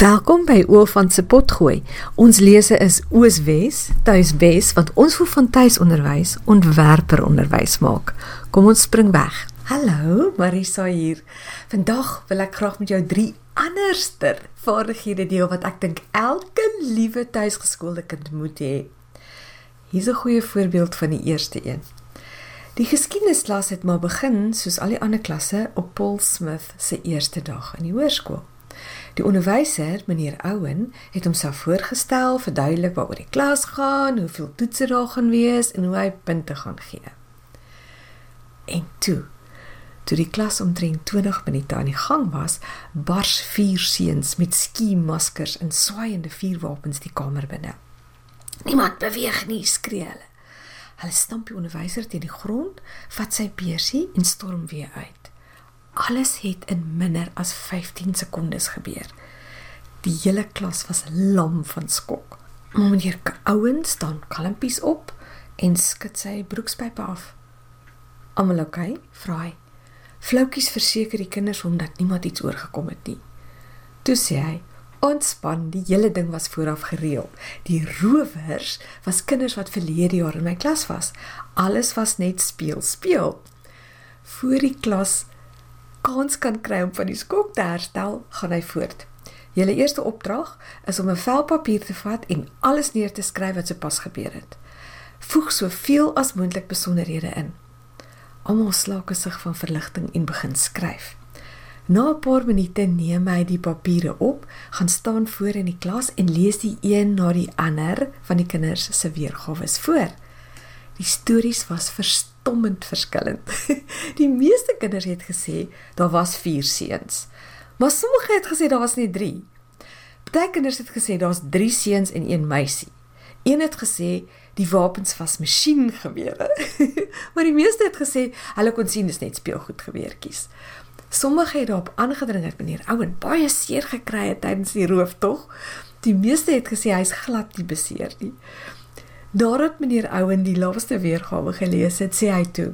Welkom by Oofant se potgooi. Ons lese is Ooswes, Tuiswes wat ons voel van tuisonderwys ontwerper onderwys maak. Kom ons spring weg. Hallo, Marisa hier. Vandag wil ek graag met jou drie anderster vaardighede deel wat ek dink elke liewe tuisgeskoolde kind moet hê. Hier's 'n goeie voorbeeld van die eerste een. Die geskiedensklas het maar begin soos al die ander klasse op Paul Smith se eerste dag in die hoërskool. Die onderwyser, meneer Owen, het homself voorgestel, verduidelik waaroor die klas gaan, hoeveel toetse daar gaan wees en hoe hy punte gaan gee. En toe, toe die klas omtrent 20 minute aan die gang was, bars vier seuns met skiemaskers en swaaiende vuurwapens die kamer binne. Niemand beweeg nie, skree hulle. Hulle stamp die onderwyser teen die grond, vat sy beursie en storm weer uit. Alles het in minder as 15 sekondes gebeur. Die hele klas was lam van skok. Meneer Ouen staan kalmpies op en skud sy broekspype af. "Almal oké?" Okay? vra hy. Floukies verseker die kinders hom dat niemand iets oorgekom het nie. Toe sê hy: "Ontspan, die hele ding was vooraf gereël. Die rowers was kinders wat verlede jaar in my klas was. Alles was net speel, speel." Voor die klas kans kan kry om van die skok te herstel, gaan hy voort. Julle eerste opdrag is om 'n vel papier te vat en alles neer te skryf wat sopas gebeur het. Voeg soveel as moontlik besonderhede in. Almal slaak sig van verligting en begin skryf. Na 'n paar minute neem hy die papiere op, gaan staan voor in die klas en lees die een na die ander van die kinders se weergawe voor. Die stories was verstommend verskillend. Die meeste kinders het gesê daar was 4 seuns. Maar sommige het gesê daar was net 3. Party kinders het gesê daar's 3 seuns en 1 meisie. Een het gesê die wapens was masjiengewere. maar die meeste het gesê hulle kon sien dis net speelgoedgeweertjies. Sommige het daarop aangedring dat meneer Ouen baie seer gekry het tydens die rooftog. Die meeste het gesê hy's glad nie beseer nie. Nadat meneer Ouen die laaste weergawe gelees het, sê hy toe: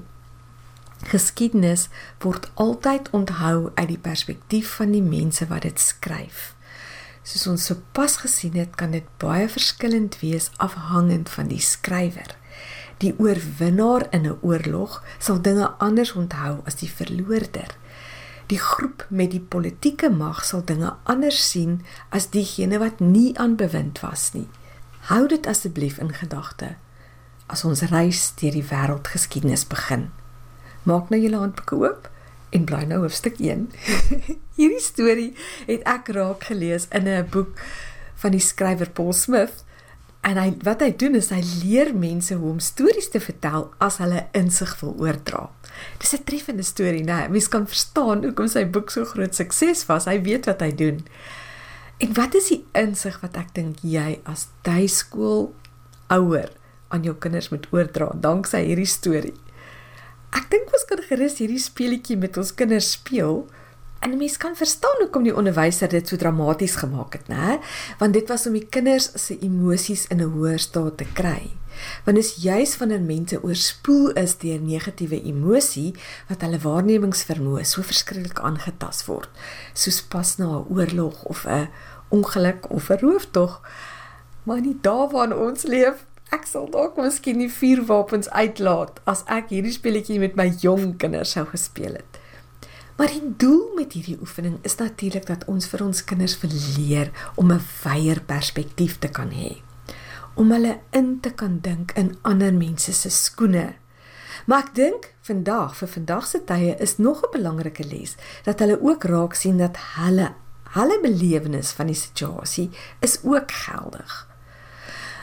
Geskiedenis word altyd onthou uit die perspektief van die mense wat dit skryf. Soos ons sopas gesien het, kan dit baie verskillend wees afhangend van die skrywer. Die oorwinnaar in 'n oorlog sal dinge anders onthou as die verloorder. Die groep met die politieke mag sal dinge anders sien as diegene wat nie aan bewind was nie. Hou dit asseblief in gedagte as ons reis deur die wêreldgeskiedenis begin. Maak nou julle handboeke oop en bly nou hoofstuk 1. Hierdie storie het ek raak gelees in 'n boek van die skrywer Paul Smith en hy wat hy doen is hy leer mense hoe om stories te vertel as hulle insig wil oordra. Dis 'n treffende storie, né? Mens kan verstaan hoekom sy boek so groot sukses was. Hy weet wat hy doen. En wat is die insig wat ek dink jy as tuiskool ouer aan jou kinders moet oordra danksy hierdie storie? Ek dink ons kan gerus hierdie speletjie met ons kinders speel. En mens kan verstaan hoekom die onderwyser dit so dramaties gemaak het, né? Want dit was om die kinders se emosies in 'n hoër staat te kry want is juis wanneer mense oorspoel is deur negatiewe emosie wat hulle waarnemingsvermoë so verskriklik aangetast word. Soos pas na 'n oorlog of 'n ongeluk of 'n rooftog. Maar nie daar waar ons leef ek sal dalk miskien die vuurwapens uitlaat as ek hierdie speletjie met my jong kinders sou gespeel het. Maar die doel met hierdie oefening is natuurlik dat ons vir ons kinders verleer om 'n wyeer perspektief te kan hê om hulle in te kan dink in ander mense se skoene. Maar ek dink vandag vir vandag se tye is nog 'n belangrike les dat hulle ook raak sien dat hulle hulle belewenis van die situasie is ook geldig.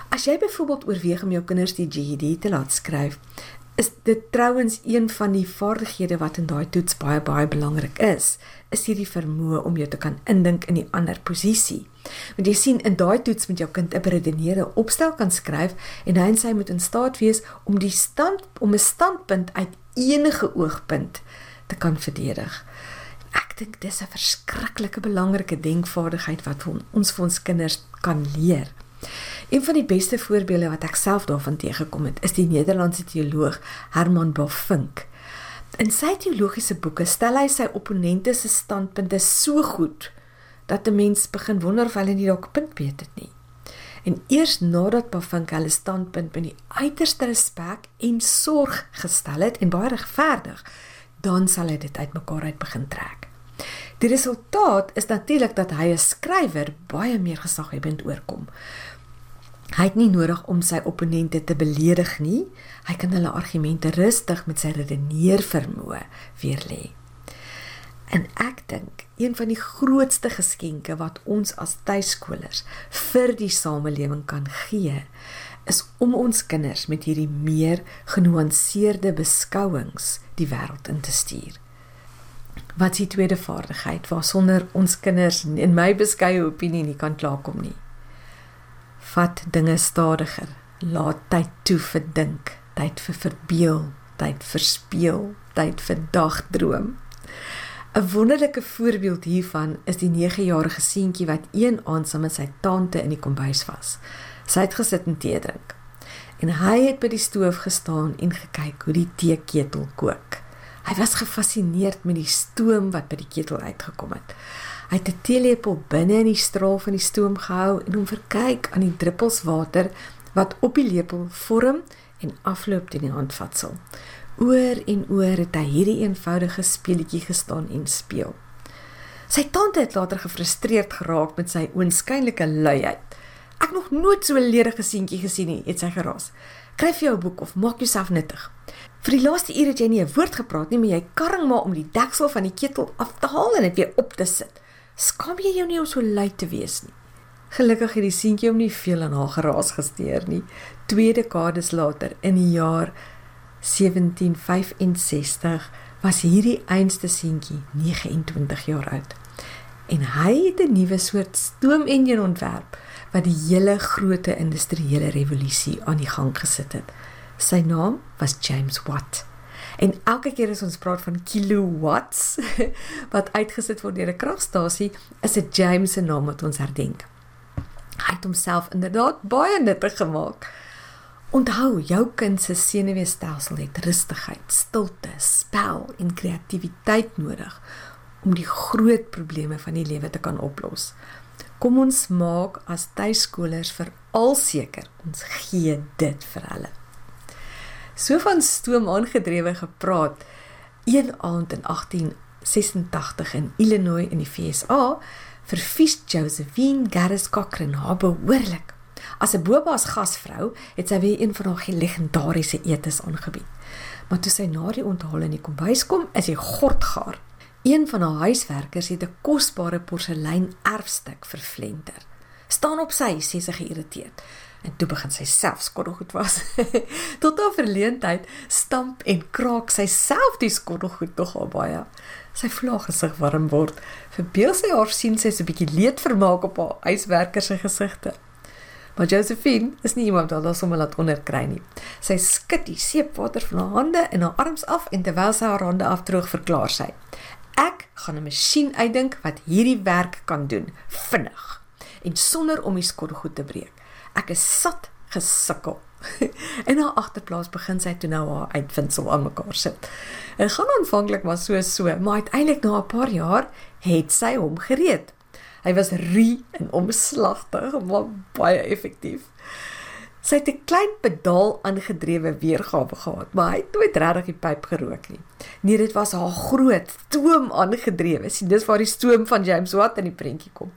As jy byvoorbeeld oorweeg om jou kinders die GED te laat skryf, is dit trouens een van die vaardighede wat in daai toets baie baie belangrik is, is hierdie vermoë om jou te kan indink in die ander posisie. Want jy sien in daai toets met jou kind 'n redeneerde opstel kan skryf en hy en sy moet in staat wees om die stand om 'n standpunt uit enige oogpunt te kan verdedig. Ek dink dis 'n verskriklike belangrike denkvaardigheid wat ons vir ons kinders kan leer. Een van die beste voorbeelde wat ek self daarvan teëgekom het, is die Nederlandse teoloog Herman Bavinck. In sy teologiese boeke stel hy sy opponente se standpunte so goed dat 'n mens begin wonder of hulle nie dalk punt weet dit nie. En eers nadat Pafink hulle standpunt met die uiterste respek en sorg gestel het en baie regverdig, dan sal hy dit uitmekaar uit begin trek. Die resultaat is natuurlik dat hy 'n skrywer baie meer gesaghebend oorkom. Hy het nie nodig om sy opponente te beledig nie. Hy kan hulle argumente rustig met sy redeneer vermoë weer lê. En ek dink een van die grootste geskenke wat ons as tuiskolers vir die samelewing kan gee, is om ons kinders met hierdie meer genuanceerde beskouings die wêreld in te stuur. Wat is die tweede vaardigheid waarsonder ons kinders in my beskeie opinie nie kan klaarkom nie? Vat dinge stadiger. Laat tyd toe vir dink, tyd vir verbeel, tyd vir speel, tyd vir dagdroom. 'n Wonderlike voorbeeld hiervan is die 9-jarige seentjie wat een aand saam met sy tante in die kombuis was. Sy het gesit en tee drink. En hy het by die stoof gestaan en gekyk hoe die teeketel kook. Hy was gefassineerd met die stoom wat by die ketel uitgekom het. Hy het 'n teelepel binne in die straal van die stoom gehou en hom verkyk aan die druppels water wat op die lepel vorm en afloop teen die handvatsel. Oor en oor het hy hierdie eenvoudige speletjie gestaan en speel. Sy tante het later gefrustreerd geraak met sy oënskynlike luiheid. Ek nog nooit so 'n ledige seentjie gesien nie, het sy geraas. Kryf jou 'n boek of maak jouself nuttig. Vir die laaste uur het jy nie 'n woord gepraat nie, maar jy karring maar om die deksel van die ketel af te haal en dit weer op te sit. Skaam jy jou nie om so lui te wees nie? Gelukkig het die seentjie hom nie veel aan haar geraas gesteer nie. Twee dekades later, in die jaar 1765 was hierdie einste seentjie 29 jaar oud. En hy het 'n nuwe soort stoomenjin ontwerp wat die hele groot industriële revolusie aan die gang gesit het. Sy naam was James Watt. En elke keer as ons praat van kilowatts wat uitgesit word deur 'n kragstasie, is dit James se naam wat ons herdenk. Hy het homself inderdaad baie nuttig gemaak. Onthou, jou kind se senuweestelsel het rustigheid, stilte, spel en kreatiwiteit nodig om die groot probleme van die lewe te kan oplos. Kom ons maak as tuiskolers vir alseker ons gee dit vir hulle. So van stoom aangedrewe gepraat. Een aand in 1886 in Illinois in die VSA verfies Josephine Garris Cochrane haar behoorlik As 'n boba's gasvrou het sy weer een van haar legendariese etes aangebied. Maar toe sy na die onthaal in die kombuis kom, is hy gordgaar. Een van haar huiswerkers het 'n kosbare porselein erfstuk vervlenter. "Staan op sy," sê sy geïrriteerd. En toe begin sy self skottelgoed was. Tot haar verleentheid stamp en kraak sy self die skottelgoed tog al baie. Sy vla gesig warm word. Verbeel sy haar sien sy so 'n bietjie leed vermaak op haar huiswerkers se gesigte. Maar Josephine is nie iemand wat sommer laat onderkry nie. Sy skud die seepwater van haar hande en haar arms af en terwyl sy haar hande afdroog, verklaar sy: "Ek gaan 'n masjien uitdink wat hierdie werk kan doen, vinnig en sonder om die skottelgoed te breek. Ek is sat gesukkel." en haar agterplaas begin sy toe nou haar uitvindsel aan mekaar sit. En gaan aanvanklik maar so so, maar uiteindelik na 'n paar jaar het sy hom gereed. Hy was rie en omslagtig, maar baie effektief. Sy het 'n klein pedaal aangedrewe weergawe gehad, maar hy het nooit regtig die pyp gerook nie. Nee, dit was haar groot stoom aangedrewe. Sien, dis waar die stoom van James Watt in die prentjie kom.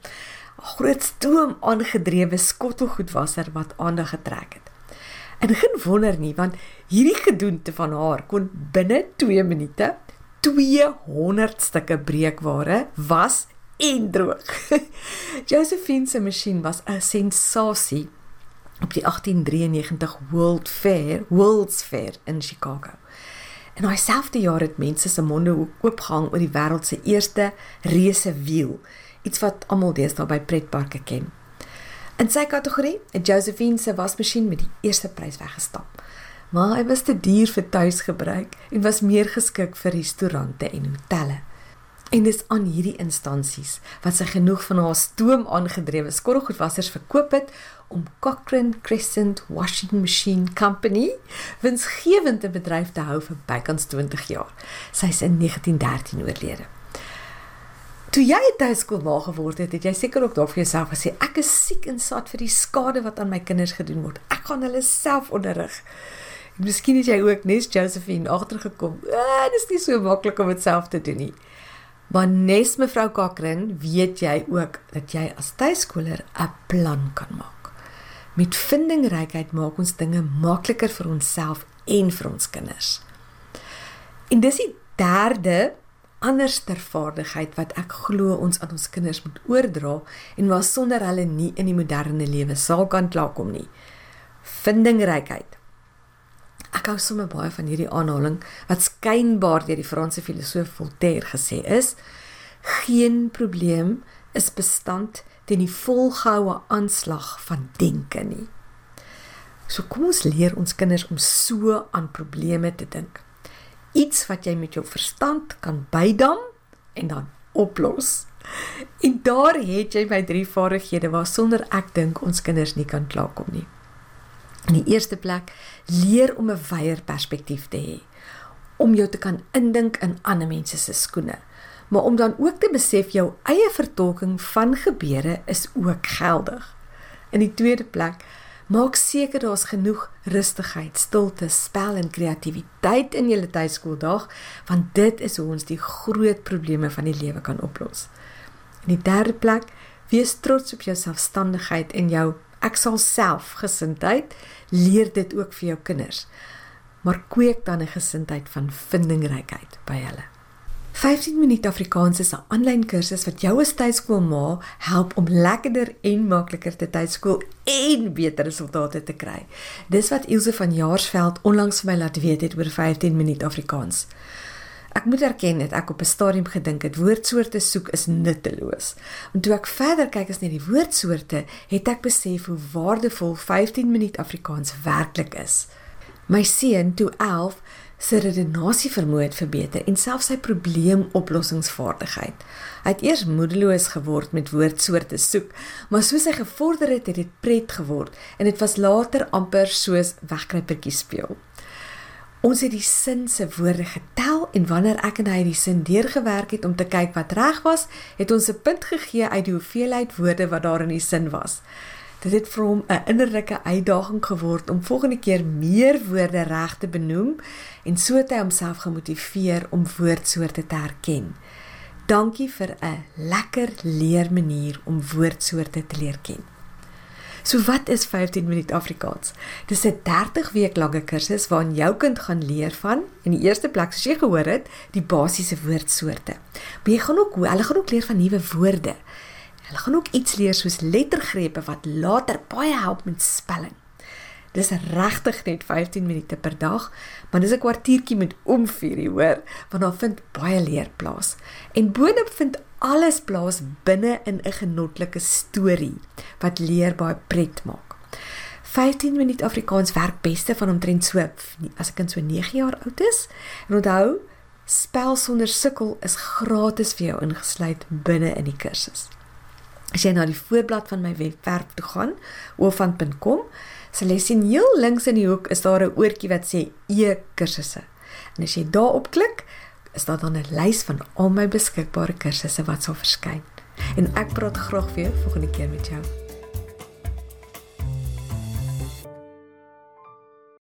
Groot stoom aangedrewe skottelgoedwasser wat aandag getrek het. En geen wonder nie, want hierdie gedoente van haar kon binne 2 minute 200 stukke breekware was en droog. Josephine se masjien was 'n sensasie op die 1893 World Fair, World's Fair in Chicago. En hy selfde jaar het mense se monde oopgehang oor die wêreld se eerste reuse wiel, iets wat almal deesdae by pretparke ken. In sy kategorie het Josephine se wasmasjien met die eerste prys weggestap. Maar hy was te duur vir tuisgebruik en was meer geskik vir restaurante en hotelle. En dis aan hierdie instansies wat sy genoeg van haar stoom aangedrewe skorrelgoedwassers verkoop het om Cochrane Crescent Washing Machine Company winsgewend te bedryf te hou vir bykans 20 jaar. Sy is in 1913 oorlede. Toe jy tuiskool ma geword het, het jy seker ook daar vir jouself gesê ek is siek en sat vir die skade wat aan my kinders gedoen word. Ek gaan hulle self onderrig. Miskien het jy ook nes Josephine agtergekom. Ah, dit is nie so maklik om dit self te doen nie. Maar nes mevrou Kakrin, weet jy ook dat jy as tuiskooler 'n plan kan maak. Met vindingrykheid maak ons dinge makliker vir onsself en vir ons kinders. En dis die derde anderster vaardigheid wat ek glo ons aan ons kinders moet oordra en waar sonder hulle nie in die moderne lewe sal kan klaarkom nie. Vindingrykheid. Ek hou sommer baie van hierdie aanhaling wat skynbaar deur die Franse filosoof Voltaire gesê is: Geen probleem is bestand teen die volgehoue aanslag van denke nie. So kom ons leer ons kinders om so aan probleme te dink. Iets wat jy met jou verstand kan bydam en dan oplos. En daar het jy my drie vaardighede waarsonder ek dink ons kinders nie kan klaarkom nie. In die eerste plek, leer om 'n wyeer perspektief te hê, om jou te kan indink in ander mense se skoene, maar om dan ook te besef jou eie vertolking van gebeure is ook geldig. In die tweede plek, maak seker daar's genoeg rustigheid, stilte, spel en kreatiwiteit in jou tuiskooldag, want dit is hoe ons die groot probleme van die lewe kan oplos. In die derde plek, wees trots op jou selfstandigheid en jou ek sal self gesindheid leer dit ook vir jou kinders. Maar kweek dan 'n gesindheid van vindingrykheid by hulle. 15 minute Afrikaans is 'n aanlyn kursus wat jou as tuiskoolma help om lekkerder en makliker te tuiskool en beter resultate te kry. Dis wat Ilse van Jaarsveld onlangs vir my laat weet het oor 15 minute Afrikaans. Ek moet erken dat ek op 'n stadium gedink het woordsoorte soek is nutteloos. En toe ek verder kyk as net die woordsoorte, het ek besef hoe waardevol 15 minuut Afrikaans werklik is. My seun, toe 11, sy redenasie vermoë het verbeter en selfs sy probleemoplossingsvaardigheid. Hy het eers moedeloos geword met woordsoorte soek, maar soos hy gevorder het, het dit pret geword en dit was later amper soos wegkruipertjie speel. Ons het die sin se woorde getel en wanneer ek en hy die sin deurgewerk het om te kyk wat reg was, het ons 'n punt gegee uit die hoeveelheid woorde wat daar in die sin was. Dit het vir hom 'n innerlike uitdaging geword om volgende keer meer woorde reg te benoem en so het hy homself gemotiveer om woordsoorte te herken. Dankie vir 'n lekker leermanier om woordsoorte te leer ken. So wat is 15 minuut Afrikaans? Dis 'n 30 week lange kursus waarin jou kind gaan leer van in die eerste plek soos jy gehoor het, die basiese woordsoorte. Maar jy gaan ook hulle gaan ook leer van nuwe woorde. Hulle gaan ook iets leer soos lettergrepe wat later baie help met spelling. Dis regtig net 15 minute per dag, maar dis 'n kwartiertjie met omvuur, hoor, want daar vind baie leer plaas. En boonop vind alles plaas binne in 'n genotlike storie wat leer baie pret maak. 15 minuut Afrikaans werk beste van omtrent so as 'n kind so 9 jaar oud is. En onthou, spel sonder sukkel is gratis vir jou ingesluit binne in die kursus. As jy na die voorblad van my webwerf toe gaan, oofant.com, sal jy sien heel links in die hoek is daar 'n oortjie wat sê e-kursusse. En as jy daarop klik, is daar dan 'n lys van al my beskikbare kursusse wat sal verskyn. En ek praat graag weer volgende keer met jou.